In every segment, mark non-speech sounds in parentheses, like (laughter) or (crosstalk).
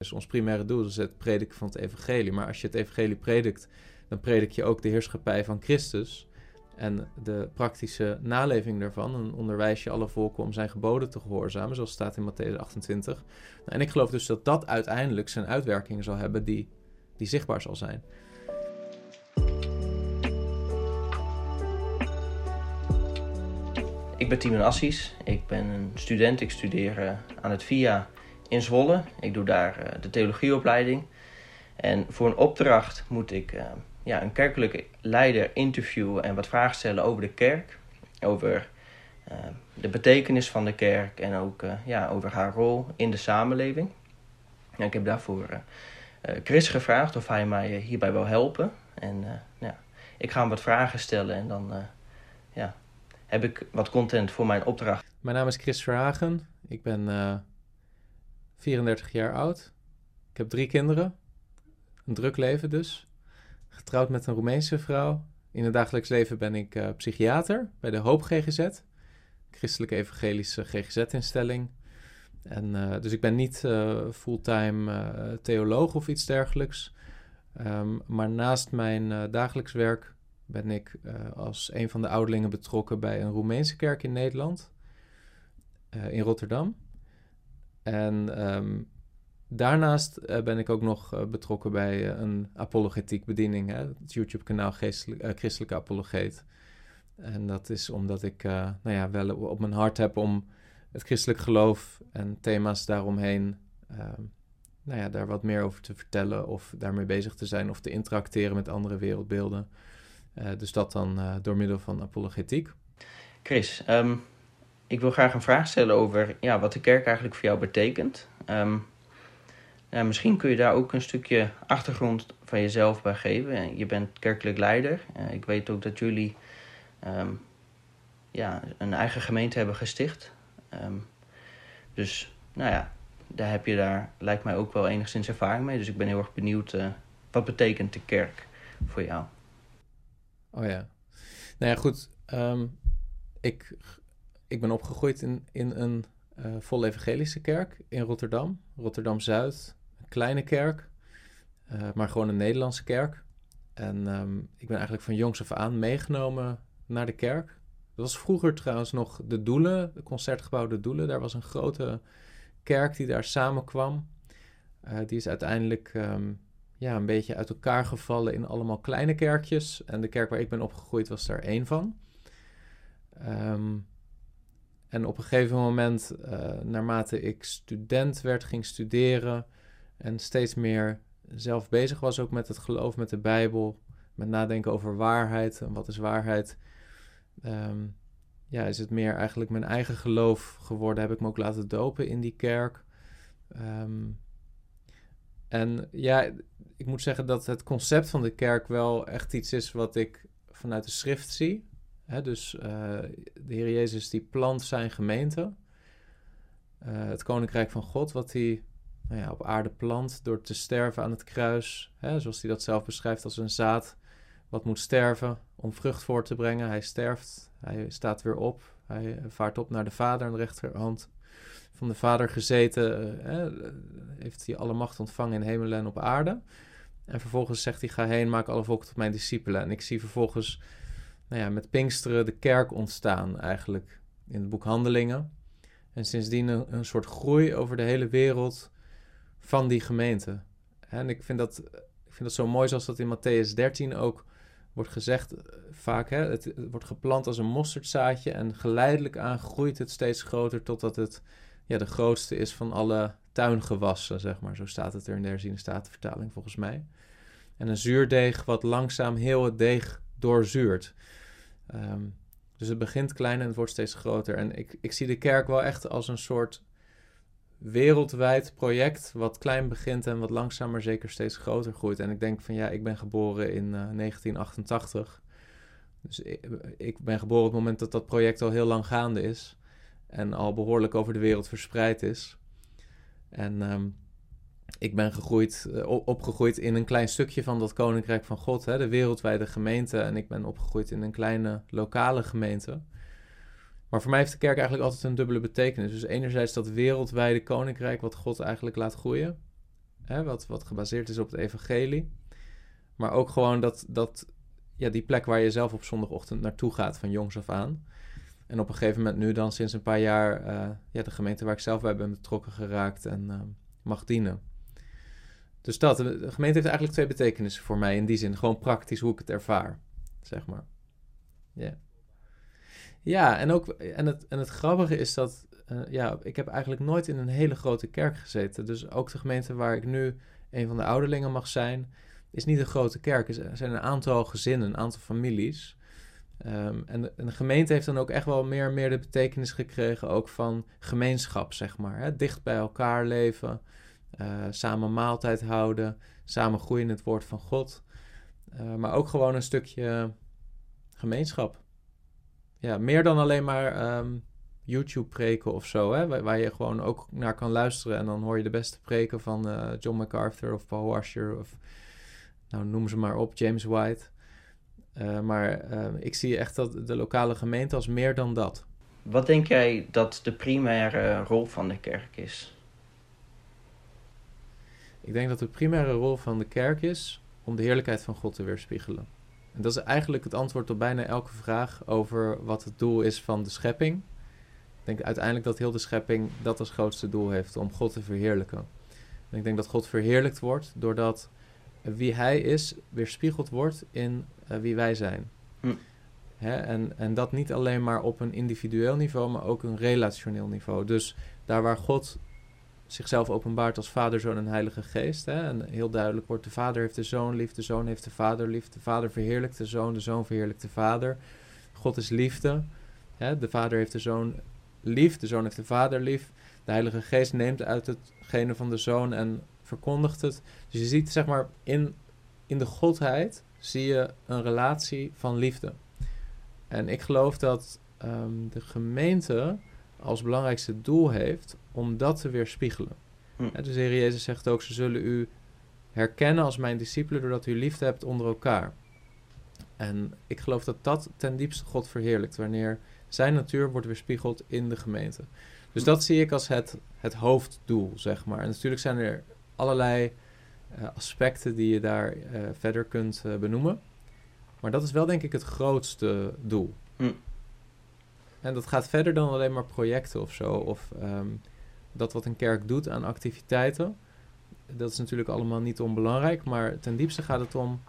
Dus ons primaire doel is het prediken van het evangelie. Maar als je het evangelie predikt, dan predik je ook de heerschappij van Christus en de praktische naleving daarvan. En onderwijs je alle volken om zijn geboden te gehoorzamen, zoals staat in Matthäus 28. Nou, en ik geloof dus dat dat uiteindelijk zijn uitwerking zal hebben die, die zichtbaar zal zijn. Ik ben Timon Assies. Ik ben een student. Ik studeer uh, aan het VIA in Zwolle. Ik doe daar uh, de theologieopleiding. En voor een opdracht moet ik uh, ja, een kerkelijke leider interviewen en wat vragen stellen over de kerk. Over de betekenis van de kerk en ook ja, over haar rol in de samenleving. En ik heb daarvoor Chris gevraagd of hij mij hierbij wil helpen. En ja, ik ga hem wat vragen stellen en dan ja, heb ik wat content voor mijn opdracht. Mijn naam is Chris Verhagen. Ik ben 34 jaar oud. Ik heb drie kinderen. Een druk leven dus. Getrouwd met een Roemeense vrouw. In het dagelijks leven ben ik uh, psychiater bij de Hoop GGZ. Christelijke Evangelische GGZ-instelling. En, uh, dus ik ben niet uh, fulltime theoloog of iets dergelijks. Um, maar naast mijn dagelijks werk ben ik als een van de ouderlingen betrokken bij een Roemeense kerk in Nederland, in Rotterdam. En um, daarnaast uh, ben ik ook nog betrokken bij een apologetiek bediening, hè, het YouTube-kanaal Christelijke Apologeet. En dat is omdat ik nou ja, wel op mijn hart heb om het christelijk geloof en thema's daaromheen ehm, nou ja, daar wat meer over te vertellen of daarmee bezig te zijn of te interacteren met andere wereldbeelden. Dus dat dan door middel van apologetiek. Chris, um, ik wil graag een vraag stellen over ja, wat de kerk eigenlijk voor jou betekent. Ja, misschien kun je daar ook een stukje achtergrond van jezelf bij geven. Je bent kerkelijk leider. Uh, ik weet ook dat jullie um, ja, een eigen gemeente hebben gesticht. dus nou ja, daar heb je daar, lijkt mij ook wel enigszins ervaring mee. Dus ik ben heel erg benieuwd, wat betekent de kerk voor jou? Oh ja. Nou ja, goed. Ik, ik ben opgegroeid in, in een uh, vol evangelische kerk in Rotterdam. Rotterdam-Zuid. Een kleine kerk. Uh, maar gewoon een Nederlandse kerk. En um, ik ben eigenlijk van jongs af aan meegenomen naar de kerk. Dat was vroeger trouwens nog de Doelen, de concertgebouw De Doelen. Daar was een grote kerk die daar samenkwam. Uh, die is uiteindelijk um, ja, een beetje uit elkaar gevallen in allemaal kleine kerkjes. En de kerk waar ik ben opgegroeid was daar één van. Um, en op een gegeven moment, uh, naarmate ik student werd, ging studeren en steeds meer zelf bezig was ook met het geloof, met de Bijbel, met nadenken over waarheid en wat is waarheid. Um, ja, is het meer eigenlijk mijn eigen geloof geworden. Heb ik me ook laten dopen in die kerk. Um, en ja, ik moet zeggen dat het concept van de kerk wel echt iets is wat ik vanuit de schrift zie. Dus uh, de Heer Jezus die plant zijn gemeente. Uh, het koninkrijk van God, wat hij nou ja, op aarde plant door te sterven aan het kruis. Zoals hij dat zelf beschrijft als een zaad wat moet sterven om vrucht voor te brengen. Hij sterft, hij staat weer op, hij vaart op naar de Vader aan de rechterhand van de Vader gezeten, uh, heeft hij alle macht ontvangen in hemel en op aarde. En vervolgens zegt hij: Ga heen, maak alle volken tot mijn discipelen. En ik zie vervolgens nou ja, met Pinksteren de kerk ontstaan, eigenlijk in het boek Handelingen. En sindsdien een, soort groei over de hele wereld van die gemeente. En ik vind dat, ik vind dat zo mooi, zoals dat in Matthäus 13 ook wordt gezegd, eh, vaak. Hè, het, het wordt geplant als een mosterdzaadje en geleidelijk aan groeit het steeds groter totdat het ja, de grootste is van alle tuingewassen, zeg maar. Zo staat het er in de herziene statenvertaling volgens mij. En een zuurdeeg wat langzaam heel het deeg doorzuurt. Um, dus het begint klein en het wordt steeds groter. En ik, ik zie de kerk wel echt als een soort wereldwijd project, wat klein begint en wat langzaam maar zeker steeds groter groeit. En ik denk van ja, ik ben geboren in uh, 1988. Dus ik, ben geboren op het moment dat dat project al heel lang gaande is en al behoorlijk over de wereld verspreid is. En um, ik ben gegroeid, uh, opgegroeid in een klein stukje van dat Koninkrijk van God, hè, de wereldwijde gemeente. En ik ben opgegroeid in een kleine lokale gemeente. Maar voor mij heeft de kerk eigenlijk altijd een dubbele betekenis. Dus enerzijds dat wereldwijde koninkrijk wat God eigenlijk laat groeien. hè, wat, wat gebaseerd is op het evangelie. Maar ook gewoon dat, dat, ja, die plek waar je zelf op zondagochtend naartoe gaat van jongs af aan. En op een gegeven moment nu dan sinds een paar jaar uh, ja, de gemeente waar ik zelf bij ben betrokken geraakt en uh, mag dienen. Dus dat, de gemeente heeft eigenlijk twee betekenissen voor mij in die zin. Gewoon praktisch hoe ik het ervaar, zeg maar. Ja. Ja, en ook, en het, en het grappige is dat, uh, ja, ik heb eigenlijk nooit in een hele grote kerk gezeten. Dus ook de gemeente waar ik nu een van de ouderlingen mag zijn, is niet een grote kerk. Er zijn een aantal gezinnen, een aantal families. En, de, en, de, gemeente heeft dan ook echt wel meer en meer de betekenis gekregen, ook van gemeenschap, zeg maar. Hè? Dicht bij elkaar leven, uh, samen maaltijd houden, samen groeien in het woord van God. Uh, maar ook gewoon een stukje gemeenschap. Ja, meer dan alleen maar um, YouTube preken of zo, hè? Waar, je gewoon ook naar kan luisteren en dan hoor je de beste preken van uh, John MacArthur of Paul Washer of nou noem ze maar op, James White. Maar uh, ik zie echt dat de lokale gemeente als meer dan dat. Wat denk jij dat de primaire rol van de kerk is? Ik denk dat de primaire rol van de kerk is om de heerlijkheid van God te weerspiegelen. En dat is eigenlijk het antwoord op bijna elke vraag over wat het doel is van de schepping. Ik denk uiteindelijk dat heel de schepping dat als grootste doel heeft, om God te verheerlijken. En ik denk dat God verheerlijkt wordt doordat wie hij is weerspiegeld wordt in uh, wie wij zijn. Hm. Hè? En, en dat niet alleen maar op een individueel niveau, maar ook een relationeel niveau. Dus daar waar God zichzelf openbaart als Vader, Zoon en Heilige Geest. Hè? En heel duidelijk wordt: de Vader heeft de Zoon lief, de Zoon heeft de Vader lief. De Vader verheerlijkt de Zoon, de Zoon verheerlijkt de Vader. God is liefde. Hè? De Vader heeft de Zoon lief, de Zoon heeft de Vader lief. De Heilige Geest neemt uit hetgene van de Zoon en verkondigt het. Dus je ziet, zeg maar, in, in de godheid zie je een relatie van liefde. En ik geloof dat um, de gemeente als belangrijkste doel heeft om dat te weerspiegelen. Hm. Ja, dus de Heer Jezus zegt ook, ze zullen u herkennen als mijn discipelen doordat u liefde hebt onder elkaar. En ik geloof dat dat ten diepste God verheerlijkt, wanneer zijn natuur wordt weerspiegeld in de gemeente. Dus dat zie ik als het, het hoofddoel, zeg maar. En natuurlijk zijn er allerlei uh, aspecten die je daar uh, verder kunt uh, benoemen. Maar dat is wel denk ik het grootste doel. Hm. En dat gaat verder dan alleen maar projecten of zo. Of um, dat wat een kerk doet aan activiteiten. Dat is natuurlijk allemaal niet onbelangrijk. Maar ten diepste gaat het om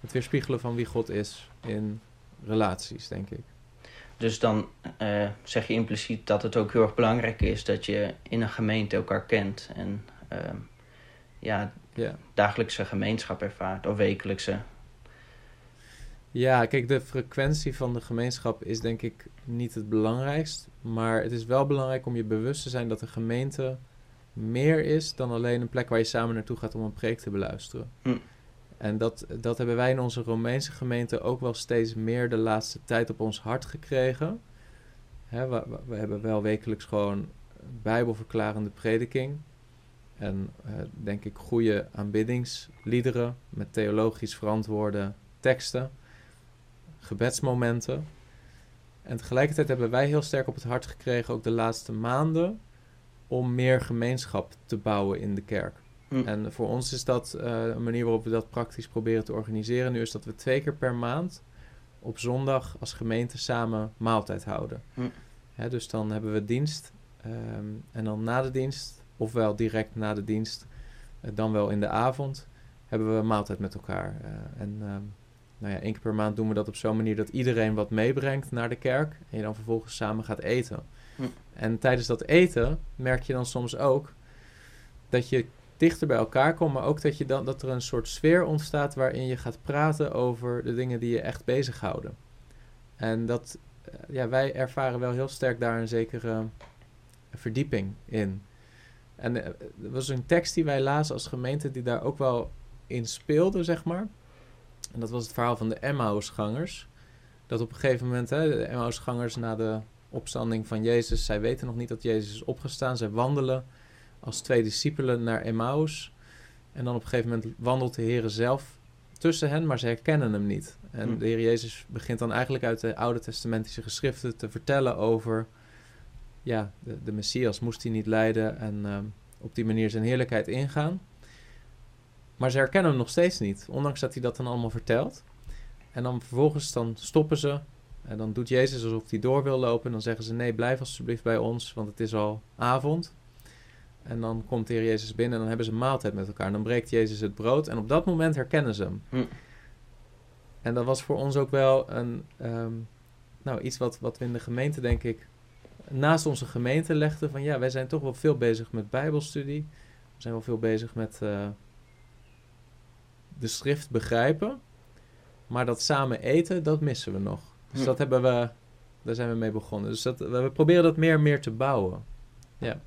het weerspiegelen van wie God is in relaties, denk ik. Dus dan uh, zeg je impliciet dat het ook heel erg belangrijk is dat je in een gemeente elkaar kent en uh, ja, yeah. dagelijkse gemeenschap ervaart of wekelijkse. Ja, kijk, de frequentie van de gemeenschap is denk ik niet het belangrijkst. Maar het is wel belangrijk om je bewust te zijn dat de gemeente meer is dan alleen een plek waar je samen naartoe gaat om een preek te beluisteren. Hm. En dat, dat hebben wij in onze Romeinse gemeente ook wel steeds meer de laatste tijd op ons hart gekregen. Hè, we, we, hebben wel wekelijks gewoon bijbelverklarende prediking. En uh, denk ik goede aanbiddingsliederen met theologisch verantwoorde teksten, gebedsmomenten. En tegelijkertijd hebben wij heel sterk op het hart gekregen, ook de laatste maanden, om meer gemeenschap te bouwen in de kerk. Hm. En voor ons is dat uh, een manier waarop we dat praktisch proberen te organiseren. Nu is dat we twee keer per maand op zondag als gemeente samen maaltijd houden. Hm. Hè, dus dan hebben we dienst um, en dan na de dienst, ofwel direct na de dienst, uh, dan wel in de avond, hebben we maaltijd met elkaar. Uh, en um, nou ja, één keer per maand doen we dat op zo'n manier dat iedereen wat meebrengt naar de kerk en je dan vervolgens samen gaat eten. Hm. En tijdens dat eten merk je dan soms ook dat je dichter bij elkaar komt, maar ook dat, je dan, dat er een soort sfeer ontstaat waarin je gaat praten over de dingen die je echt bezighouden. En dat, uh, ja, wij ervaren wel heel sterk daar een zekere verdieping in. En uh, er was een tekst die wij lazen als gemeente die daar ook wel in speelde, zeg maar. En dat was het verhaal van de Emmausgangers. Dat op een gegeven moment, hè, de Emmausgangers na de opstanding van Jezus, zij weten nog niet dat Jezus is opgestaan. Zij wandelen als twee discipelen naar Emmaus. En dan op een gegeven moment wandelt de Heer zelf tussen hen, maar ze herkennen hem niet. En hm. de Heer Jezus begint dan eigenlijk uit de Oude Testamentische geschriften te vertellen over ja, de, de Messias. Moest hij niet lijden en uh, op die manier zijn heerlijkheid ingaan. Maar ze herkennen hem nog steeds niet, ondanks dat hij dat dan allemaal vertelt. En dan vervolgens dan stoppen ze. En dan doet Jezus alsof hij door wil lopen. En dan zeggen ze: Nee, blijf alsjeblieft bij ons, want het is al avond. En dan komt de Heer Jezus binnen en dan hebben ze een maaltijd met elkaar. En dan breekt Jezus het brood. En op dat moment herkennen ze hem. Hm. En dat was voor ons ook wel een, ehm, nou, iets wat, wat we in de gemeente, denk ik, naast onze gemeente legden. Van ja, wij zijn toch wel veel bezig met Bijbelstudie. We zijn wel veel bezig met uh, de schrift begrijpen. Maar dat samen eten, dat missen we nog. Dus Hm. dat hebben we, daar zijn we mee begonnen. Dus dat, we proberen dat meer en meer te bouwen. Ja.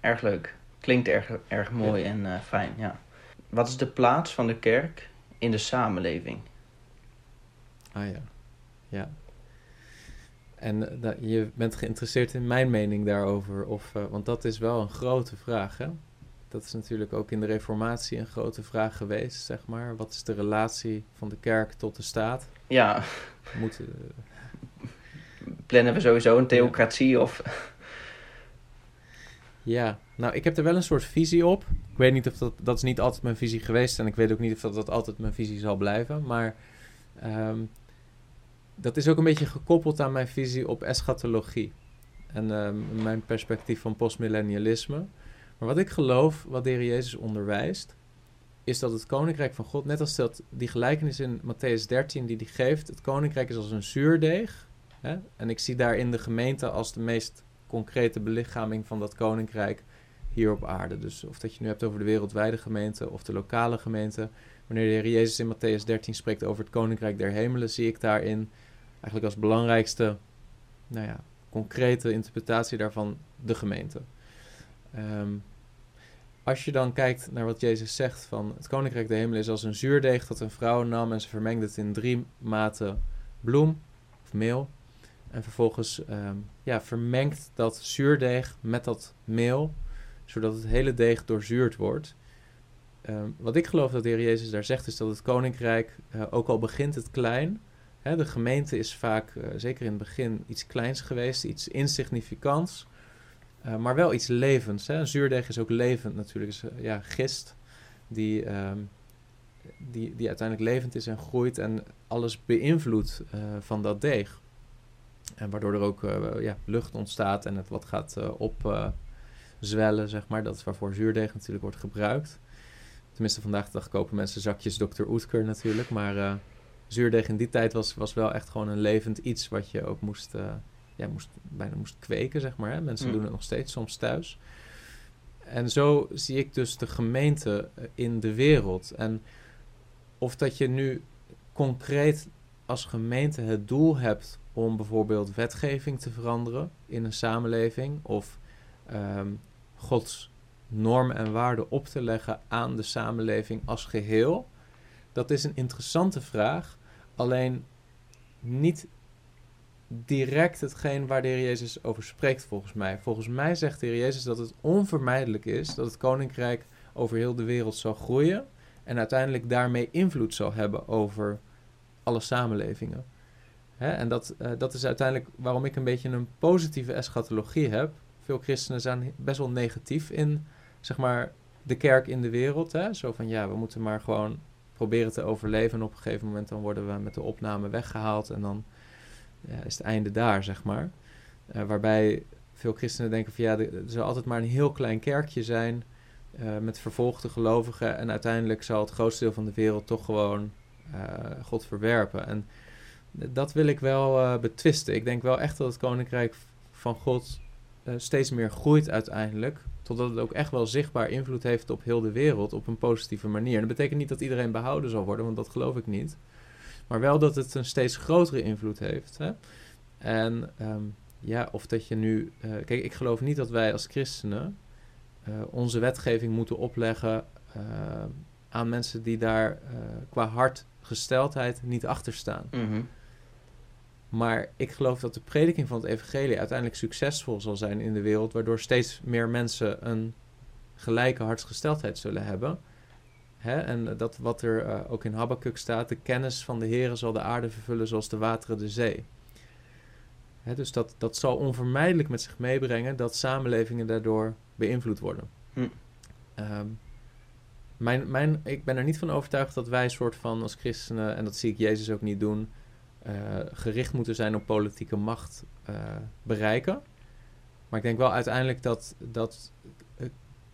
Erg leuk. Klinkt erg, erg mooi en eh, fijn, ja. Wat is de plaats van de kerk in de samenleving? Ah ja, ja. En da- je bent geïnteresseerd in mijn mening daarover, of, eh, want dat is wel een grote vraag, hè? Dat is natuurlijk ook in de Reformatie een grote vraag geweest, zeg maar. Wat is de relatie van de kerk tot de staat? Ja, Moet, eh, plannen we sowieso een theocratie of... ja, nou, ik heb er wel een soort visie op. Ik weet niet of dat, dat is niet altijd mijn visie geweest en ik weet ook niet of dat, dat altijd mijn visie zal blijven, maar ehm, dat is ook een beetje gekoppeld aan mijn visie op eschatologie en ehm, mijn perspectief van postmillennialisme. Maar wat ik geloof, wat de Heer Jezus onderwijst, is dat het koninkrijk van God, net als dat die gelijkenis in Matthäus 13 die hij geeft, het koninkrijk is als een zuurdeeg. Hè? En ik zie daarin de gemeente als de meest concrete belichaming van dat koninkrijk hier op aarde. Dus of dat je nu hebt over de wereldwijde gemeente of de lokale gemeente. Wanneer de Heer Jezus in Matthäus 13 spreekt over het koninkrijk der hemelen, zie ik daarin eigenlijk als belangrijkste, nou ja, concrete interpretatie daarvan de gemeente. Ehm, als je dan kijkt naar wat Jezus zegt van het koninkrijk der hemelen is als een zuurdeeg dat een vrouw nam en ze vermengde het in drie maten bloem of meel. En vervolgens ehm, ja, vermengt dat zuurdeeg met dat meel, zodat het hele deeg doorzuurd wordt. Ehm, wat ik geloof dat de Heer Jezus daar zegt, is dat het koninkrijk, eh, ook al begint het klein, hè, de gemeente is vaak, eh, zeker in het begin, iets kleins geweest, iets insignificants, eh, maar wel iets levends. Hè. Een zuurdeeg is ook levend natuurlijk, is, eh, ja, gist, die, ehm, die, die uiteindelijk levend is en groeit en alles beïnvloedt eh, van dat deeg. En waardoor er ook ja, lucht ontstaat en het wat gaat opzwellen, zeg maar. Dat is waarvoor zuurdeeg natuurlijk wordt gebruikt. Tenminste, vandaag de dag kopen mensen zakjes Dr. Oetker natuurlijk. Maar zuurdeeg in die tijd was, was wel echt gewoon een levend iets wat je ook moest, ja, moest, bijna moest kweken, zeg maar. Hè? Mensen Mm. doen het nog steeds soms thuis. En zo zie ik dus de gemeente eh, in de wereld. En of dat je nu concreet als gemeente het doel hebt om bijvoorbeeld wetgeving te veranderen in een samenleving of ehm, Gods normen en waarden op te leggen aan de samenleving als geheel, dat is een interessante vraag. Alleen niet direct hetgeen waar de Heer Jezus over spreekt, volgens mij. Volgens mij zegt de Heer Jezus dat het onvermijdelijk is dat het koninkrijk over heel de wereld zal groeien en uiteindelijk daarmee invloed zal hebben over alle samenlevingen. Hè? En dat, eh, dat is uiteindelijk waarom ik een beetje een positieve eschatologie heb. Veel christenen zijn best wel negatief in, zeg maar, de kerk in de wereld. Hè? Zo van, ja, we moeten maar gewoon proberen te overleven. En op een gegeven moment dan worden we met de opname weggehaald. En dan ja, is het einde daar, zeg maar. Eh, waarbij veel christenen denken van, ja, er zal altijd maar een heel klein kerkje zijn... eh, met vervolgde gelovigen. En uiteindelijk zal het grootste deel van de wereld toch gewoon eh, God verwerpen. En dat wil ik wel betwisten. Ik denk wel echt dat het koninkrijk van God steeds meer groeit uiteindelijk. Totdat het ook echt wel zichtbaar invloed heeft op heel de wereld op een positieve manier. Dat betekent niet dat iedereen behouden zal worden, want dat geloof ik niet. Maar wel dat het een steeds grotere invloed heeft. Hè? En ehm, ja, of dat je nu. eh, kijk, ik geloof niet dat wij als christenen eh, onze wetgeving moeten opleggen eh, aan mensen die daar qua hartgesteldheid niet achter staan. Mhm. Maar ik geloof dat de prediking van het evangelie uiteindelijk succesvol zal zijn in de wereld, waardoor steeds meer mensen een gelijke hartsgesteldheid zullen hebben. Hè? En dat wat er eh, ook in Habakkuk staat, de kennis van de Heer zal de aarde vervullen zoals de wateren de zee. Hè, dus dat, dat zal onvermijdelijk met zich meebrengen dat samenlevingen daardoor beïnvloed worden. Hm. Ehm, mijn, mijn, ik ben er niet van overtuigd dat wij soort van als christenen, en dat zie ik Jezus ook niet doen, uh, gericht moeten zijn op politieke macht uh, bereiken. Maar ik denk wel uiteindelijk dat, dat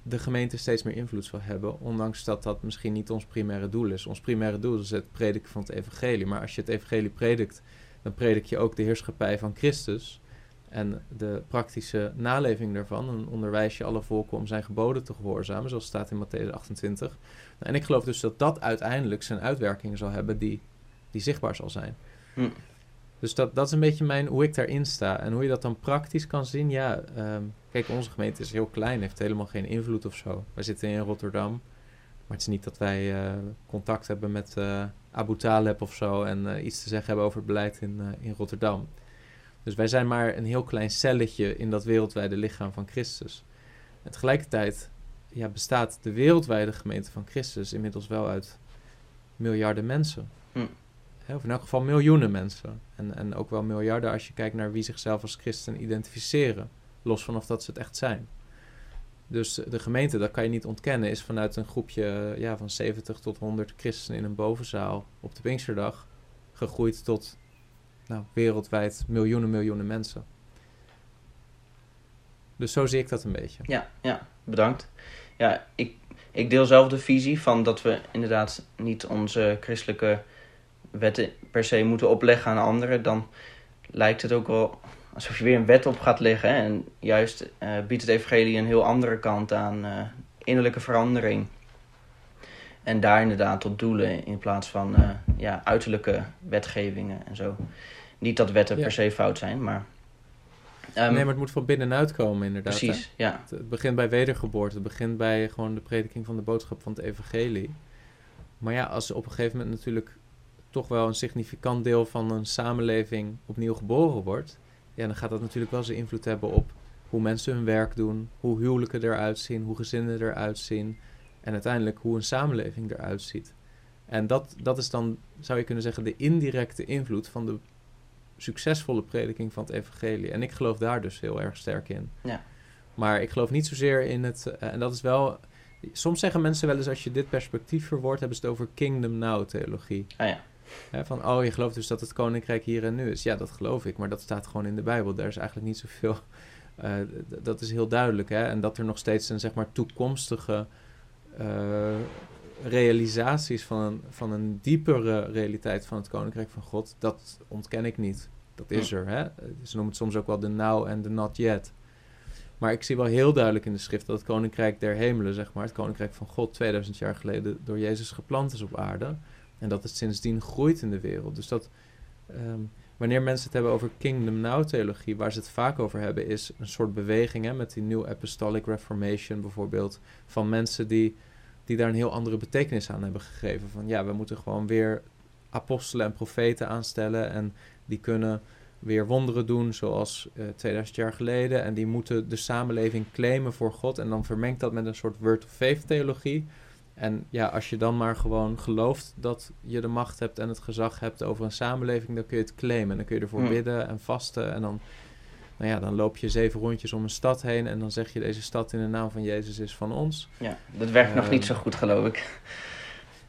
de gemeente steeds meer invloed zal hebben, ondanks dat dat misschien niet ons primaire doel is. Ons primaire doel is het prediken van het evangelie. Maar als je het evangelie predikt, dan predik je ook de heerschappij van Christus en de praktische naleving daarvan. Dan onderwijs je alle volken om zijn geboden te gehoorzamen, zoals staat in Matthäus 28. En ik geloof dus dat dat uiteindelijk zijn uitwerking zal hebben die, die zichtbaar zal zijn. Hm. Dus dat, dat is een beetje mijn, hoe ik daarin sta. En hoe je dat dan praktisch kan zien, ja... Ehm, kijk, onze gemeente is heel klein, heeft helemaal geen invloed of zo. Wij zitten in Rotterdam, maar het is niet dat wij uh, contact hebben met uh, Abu Taleb of zo... en uh, iets te zeggen hebben over het beleid in, in Rotterdam. Dus wij zijn maar een heel klein celletje in dat wereldwijde lichaam van Christus. En tegelijkertijd ja, bestaat de wereldwijde gemeente van Christus inmiddels wel uit miljarden mensen. Hm. Of in elk geval miljoenen mensen. En, en ook wel miljarden als je kijkt naar wie zichzelf als christen identificeren. Los van of dat ze het echt zijn. Dus de gemeente, dat kan je niet ontkennen, is vanuit een groepje ja, van 70 tot 100 christenen in een bovenzaal op de Pinksterdag gegroeid tot nou, wereldwijd miljoenen, miljoenen mensen. Dus zo zie ik dat een beetje. Ja, ja bedankt. Ja, ik, ik deel zelf de visie van dat we inderdaad niet onze christelijke wetten per se moeten opleggen aan anderen. Dan lijkt het ook wel alsof je weer een wet op gaat leggen. En juist uh, biedt het evangelie een heel andere kant aan uh, innerlijke verandering. En daar inderdaad tot doelen in plaats van uh, ja, uiterlijke wetgevingen en zo. Niet dat wetten per se fout zijn, maar... Um, nee, maar het moet van binnenuit komen inderdaad. Precies, ja. Het, begint bij wedergeboorte. Het begint bij gewoon de prediking van de boodschap van het evangelie. Maar ja, als op een gegeven moment natuurlijk toch wel een significant deel van een samenleving opnieuw geboren wordt... Ja, dan gaat dat natuurlijk wel zijn invloed hebben op hoe mensen hun werk doen, hoe huwelijken eruit zien, hoe gezinnen eruit zien en uiteindelijk hoe een samenleving eruit ziet. En dat, dat is dan, zou je kunnen zeggen, de indirecte invloed van de succesvolle prediking van het evangelie. En ik geloof daar dus heel erg sterk in. Ja. Maar ik geloof niet zozeer in het, uh, en dat is wel, soms zeggen mensen wel eens als je dit perspectief verwoordt, hebben ze het over kingdom now theologie. Ah ja. Van, oh, je gelooft dus dat het koninkrijk hier en nu is. Ja, dat geloof ik, maar dat staat gewoon in de Bijbel. Daar is eigenlijk niet zoveel, (laughs) uh, dat is heel duidelijk. Hè? En dat er nog steeds een, zeg maar, toekomstige uh, realisaties van een, van een diepere realiteit van het koninkrijk van God, dat ontken ik niet. Dat is er. Hè? Ze noemen het soms ook wel de now en de not yet. Maar ik zie wel heel duidelijk in de schrift dat het koninkrijk der hemelen, zeg maar, het koninkrijk van God, 2000 jaar geleden door Jezus geplant is op aarde. En dat het sindsdien groeit in de wereld. Dus dat um, wanneer mensen het hebben over Kingdom Now theologie, waar ze het vaak over hebben, is een soort beweging hè, met die New Apostolic Reformation bijvoorbeeld, van mensen die die daar een heel andere betekenis aan hebben gegeven. Van ja, we moeten gewoon weer apostelen en profeten aanstellen en die kunnen weer wonderen doen zoals uh, eh, 2000 jaar geleden. En die moeten de samenleving claimen voor God. En dan vermengt dat met een soort word of faith theologie. En ja, als je dan maar gewoon gelooft dat je de macht hebt en het gezag hebt over een samenleving, dan kun je het claimen. En dan kun je ervoor hmm. bidden en vasten. En dan nou ja, dan loop je zeven rondjes om een stad heen en dan zeg je deze stad in de naam van Jezus is van ons. Ja, dat werkt nog niet zo ehm, goed, geloof ik.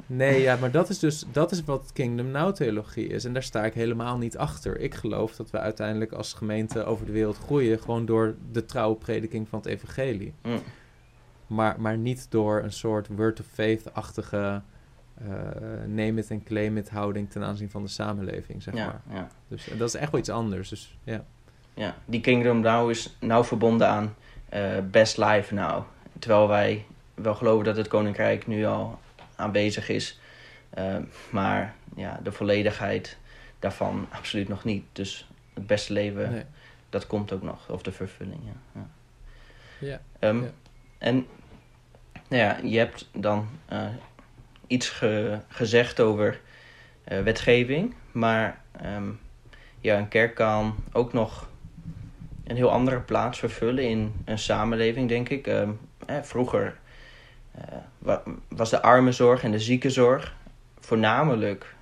Nee, ja, maar dat is dus dat is wat Kingdom Now theologie is. En daar sta ik helemaal niet achter. Ik geloof dat we uiteindelijk als gemeente over de wereld groeien, gewoon door de trouwe prediking van het evangelie. Mm. Maar, maar niet door een soort word of faith-achtige uh, name it en claim it houding ten aanzien van de samenleving, zeg maar. Ja. Dus dat is echt wel iets anders. Dus ja ja, die Kingdom Now is nauw verbonden aan uh, Best Life Now. Terwijl wij wel geloven dat het Koninkrijk nu al aanwezig is. Uh, maar ja, de volledigheid daarvan absoluut nog niet. Dus het beste leven, dat komt ook nog. Of de vervulling, ja. Ja. Um, ja. En nou ja, je hebt dan uh, iets ge gezegd over wetgeving. Maar um, ja, een kerk kan ook nog een heel andere plaats vervullen in een samenleving, denk ik. Uh, vroeger uh, was de armenzorg en de ziekenzorg voornamelijk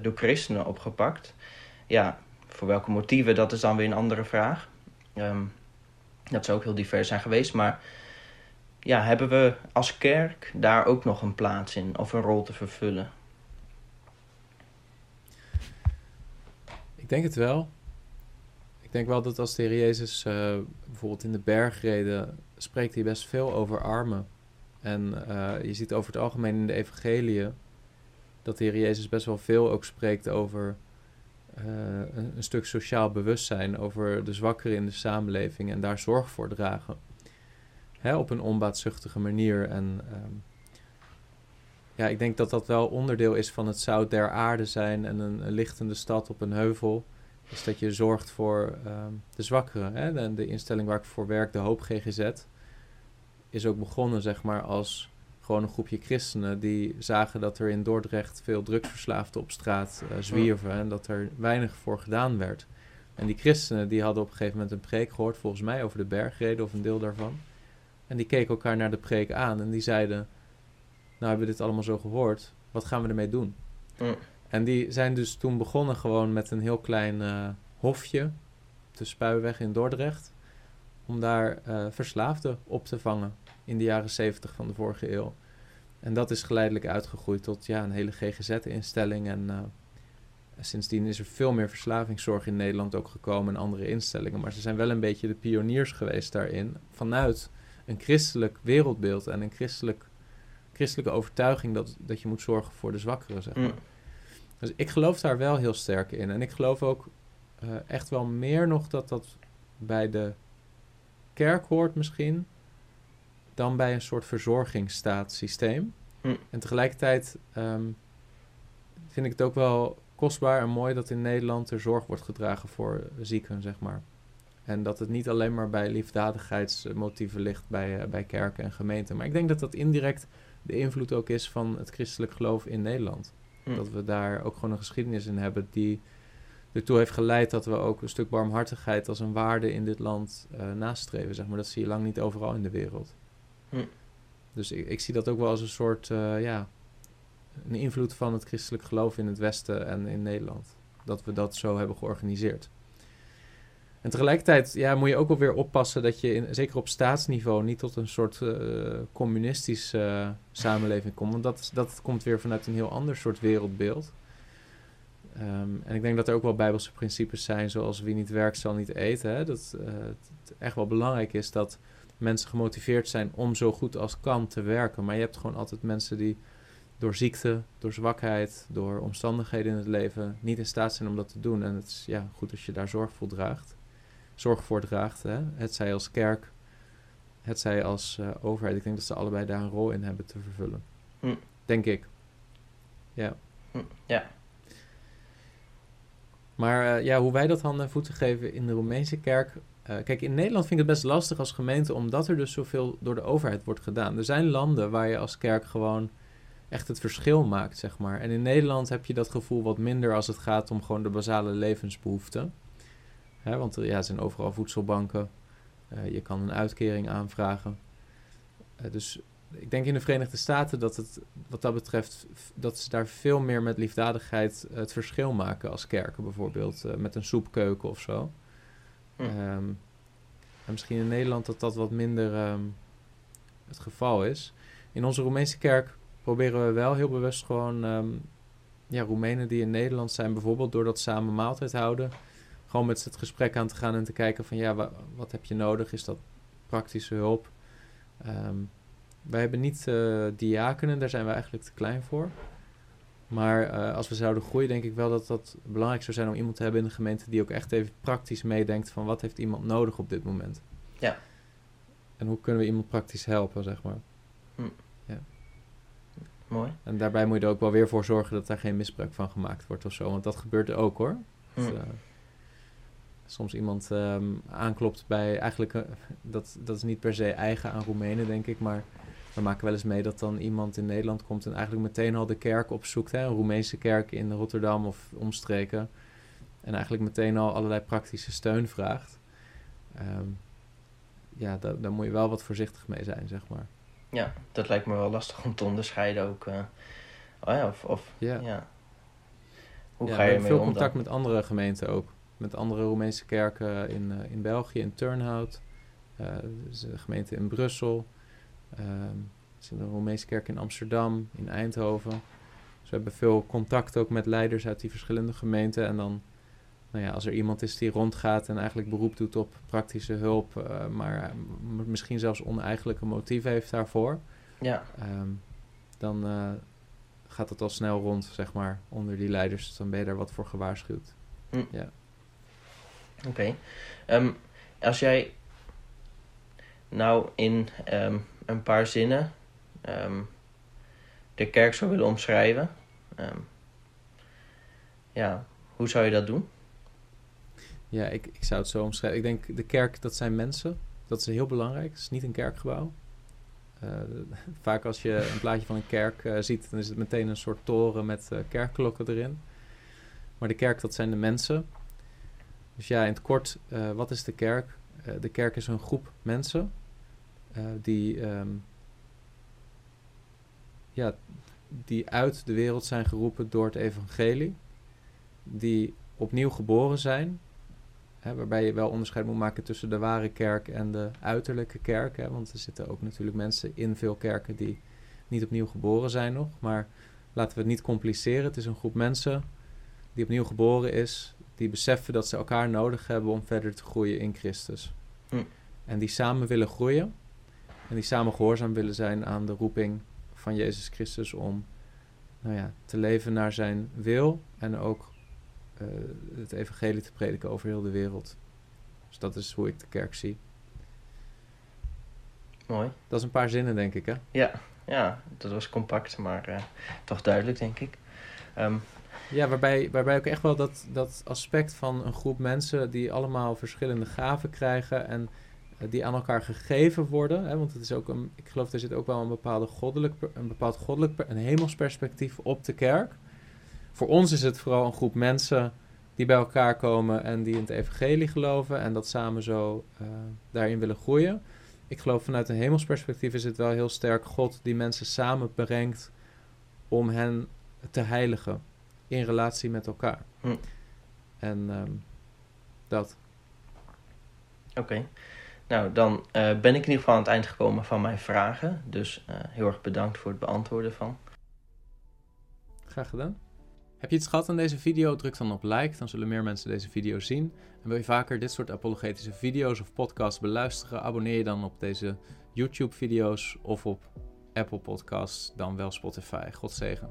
door christenen opgepakt. Ja, voor welke motieven, dat is dan weer een andere vraag. Um, dat zou ook heel divers zijn geweest, maar ja, hebben we als kerk daar ook nog een plaats in of een rol te vervullen? Ik denk het wel. Ik denk wel dat als de Heer Jezus uh, bijvoorbeeld in de bergreden spreekt hij best veel over armen. En uh, je ziet over het algemeen in de evangeliën dat de Heer Jezus best wel veel ook spreekt over uh, een, een, stuk sociaal bewustzijn, over de zwakkeren in de samenleving en daar zorg voor dragen. Hè, op een onbaatzuchtige manier. En um, ja, ik denk dat dat wel onderdeel is van het zout der aarde zijn en een, een lichtende stad op een heuvel. Is dat je zorgt voor um, de zwakkeren. Hè? De, de, instelling waar ik voor werk, de Hoop GGZ, is ook begonnen zeg maar als gewoon een groepje christenen die zagen dat er in Dordrecht veel drugsverslaafden op straat uh, zwierven en dat er weinig voor gedaan werd. En die christenen die hadden op een gegeven moment een preek gehoord, volgens mij over de bergreden of een deel daarvan. En die keken elkaar naar de preek aan en die zeiden, nou hebben we dit allemaal zo gehoord, wat gaan we ermee doen? Mm. En die zijn dus toen begonnen gewoon met een heel klein uh, hofje, de Spuiweg in Dordrecht, om daar uh, verslaafden op te vangen in de jaren 70 van de vorige eeuw. En dat is geleidelijk uitgegroeid tot ja, een hele GGZ-instelling. En uh, sindsdien is er veel meer verslavingszorg in Nederland ook gekomen en andere instellingen. Maar ze zijn wel een beetje de pioniers geweest daarin. Vanuit een christelijk wereldbeeld en een christelijk, christelijke overtuiging dat, dat je moet zorgen voor de zwakkeren. Zeg maar. Mm. Dus ik geloof daar wel heel sterk in. En ik geloof ook uh, echt wel meer nog dat dat bij de kerk hoort misschien dan bij een soort verzorgingsstaatssysteem. Hm. En tegelijkertijd um, vind ik het ook wel kostbaar en mooi dat in Nederland er zorg wordt gedragen voor zieken, zeg maar. En dat het niet alleen maar bij liefdadigheidsmotieven ligt bij, uh, bij kerken en gemeenten. Maar ik denk dat dat indirect de invloed ook is van het christelijk geloof in Nederland. Hm. Dat we daar ook gewoon een geschiedenis in hebben die ertoe heeft geleid dat we ook een stuk barmhartigheid als een waarde in dit land uh, nastreven. Zeg maar. Dat zie je lang niet overal in de wereld. Hm. Dus ik, ik, zie dat ook wel als een soort, uh, ja, een invloed van het christelijk geloof in het Westen en in Nederland. Dat we dat zo hebben georganiseerd. En tegelijkertijd ja, moet je ook wel weer oppassen dat je, in, zeker op staatsniveau, niet tot een soort uh, communistische uh, samenleving komt. Want dat, dat komt weer vanuit een heel ander soort wereldbeeld. Um, en ik denk dat er ook wel bijbelse principes zijn, zoals wie niet werkt zal niet eten. Hè? Dat uh, het echt wel belangrijk is dat mensen gemotiveerd zijn om zo goed als kan te werken. Maar je hebt gewoon altijd mensen die door ziekte, door zwakheid, door omstandigheden in het leven niet in staat zijn om dat te doen. En het is ja, goed als je daar zorg voor draagt. Zorg voor draagt. Hè? Het zij als kerk, het zij als uh, overheid. Ik denk dat ze allebei daar een rol in hebben te vervullen. Hm. Denk ik. Ja. Hm. Ja. Maar uh, ja, hoe wij dat handen en voeten geven in de Roemeense kerk, uh, kijk, in Nederland vind ik het best lastig als gemeente, omdat er dus zoveel door de overheid wordt gedaan. Er zijn landen waar je als kerk gewoon echt het verschil maakt, zeg maar. En in Nederland heb je dat gevoel wat minder als het gaat om gewoon de basale levensbehoeften. Hè, want er ja, zijn overal voedselbanken. Uh, je kan een uitkering aanvragen. Uh, dus ik denk in de Verenigde Staten dat het wat dat betreft, dat ze daar veel meer met liefdadigheid het verschil maken als kerken bijvoorbeeld. met een soepkeuken of zo. Hm. Ehm, en misschien in Nederland dat dat wat minder ehm, het geval is. In onze Roemeense kerk proberen we wel heel bewust gewoon um, ja, Roemenen die in Nederland zijn, bijvoorbeeld door dat samen maaltijd houden, gewoon met het gesprek aan te gaan en te kijken van ja, wat heb je nodig? Is dat praktische hulp? wij hebben niet uh, diakenen, daar zijn we eigenlijk te klein voor. Maar uh, als we zouden groeien, denk ik wel dat dat belangrijk zou zijn om iemand te hebben in de gemeente die ook echt even praktisch meedenkt van wat heeft iemand nodig op dit moment. Ja. En hoe kunnen we iemand praktisch helpen, zeg maar. Hm. Ja. Mooi. En daarbij moet je er ook wel weer voor zorgen dat daar geen misbruik van gemaakt wordt of zo. Want dat gebeurt ook hoor. Hm. Dat, uh, soms iemand um, aanklopt bij eigenlijk, uh, dat, dat is niet per se eigen aan Roemenen, denk ik, maar we maken wel eens mee dat dan iemand in Nederland komt en eigenlijk meteen al de kerk opzoekt. Hè? Een Roemeense kerk in Rotterdam of omstreken. En eigenlijk meteen al allerlei praktische steun vraagt. Um, ja, da daar moet je wel wat voorzichtig mee zijn, zeg maar. Ja, dat lijkt me wel lastig om te onderscheiden ook. Uh, oh ja, of, of ja. ja. Hoe ja, ga je mee veel contact met andere gemeenten ook. Met andere Roemeense kerken in, uh, in België, in Turnhout. Uh, de gemeente in Brussel. Ehm, er is een Roemeense kerk in Amsterdam, in Eindhoven. Dus we hebben veel contact ook met leiders uit die verschillende gemeenten. En dan, nou ja, als er iemand is die rondgaat en eigenlijk beroep doet op praktische hulp, uh, maar misschien zelfs oneigenlijke motieven heeft daarvoor, Ja, ehm, dan uh, gaat het al snel rond, zeg maar, onder die leiders. Dus dan ben je daar wat voor gewaarschuwd. Hm. Ja. Oké. Ehm, als jij nou in ehm, een paar zinnen ehm, de kerk zou willen omschrijven, ja, hoe zou je dat doen? Ja, ik, ik zou het zo omschrijven. Ik denk, de kerk, dat zijn mensen. Dat is heel belangrijk. Het is niet een kerkgebouw. Uh, (laughs) vaak als je een plaatje van een kerk uh, ziet, dan is het meteen een soort toren met uh, kerkklokken erin. Maar de kerk, dat zijn de mensen. Dus ja, in het kort, wat is de kerk? de kerk is een groep mensen die, um, ja, die uit de wereld zijn geroepen door het evangelie. Die opnieuw geboren zijn. Hè, waarbij je wel onderscheid moet maken tussen de ware kerk en de uiterlijke kerk. Hè, want er zitten ook natuurlijk mensen in veel kerken die niet opnieuw geboren zijn nog. Maar laten we het niet compliceren. Het is een groep mensen die opnieuw geboren is. Die beseffen dat ze elkaar nodig hebben om verder te groeien in Christus. Hm. En die samen willen groeien. En die samen gehoorzaam willen zijn aan de roeping van Jezus Christus om nou ja, te leven naar zijn wil. En ook uh, het evangelie te prediken over heel de wereld. Dus dat is hoe ik de kerk zie. Mooi. Dat is een paar zinnen, denk ik, hè? Ja, ja dat was compact, maar uh, toch duidelijk, denk ik. Um, ja, waarbij, waarbij ook echt wel dat, dat aspect van een groep mensen die allemaal verschillende gaven krijgen en uh, die aan elkaar gegeven worden. Hè, want het is ook een, ik geloof er zit ook wel een, bepaalde goddelijk, een bepaald goddelijk, een hemelsperspectief op de kerk. Voor ons is het vooral een groep mensen die bij elkaar komen en die in het evangelie geloven en dat samen zo uh, daarin willen groeien. Ik geloof vanuit een hemelsperspectief is het wel heel sterk God die mensen samen brengt om hen te heiligen in relatie met elkaar. Hm. En um, dat. Oké. Okay. Nou, dan uh, ben ik in ieder geval aan het eind gekomen van mijn vragen. Dus uh, heel erg bedankt voor het beantwoorden van. Graag gedaan. Heb je iets gehad aan deze video? Druk dan op like, dan zullen meer mensen deze video zien. En wil je vaker dit soort apologetische video's of podcasts beluisteren? Abonneer je dan op deze YouTube video's of op Apple Podcasts, dan wel Spotify. God zegen.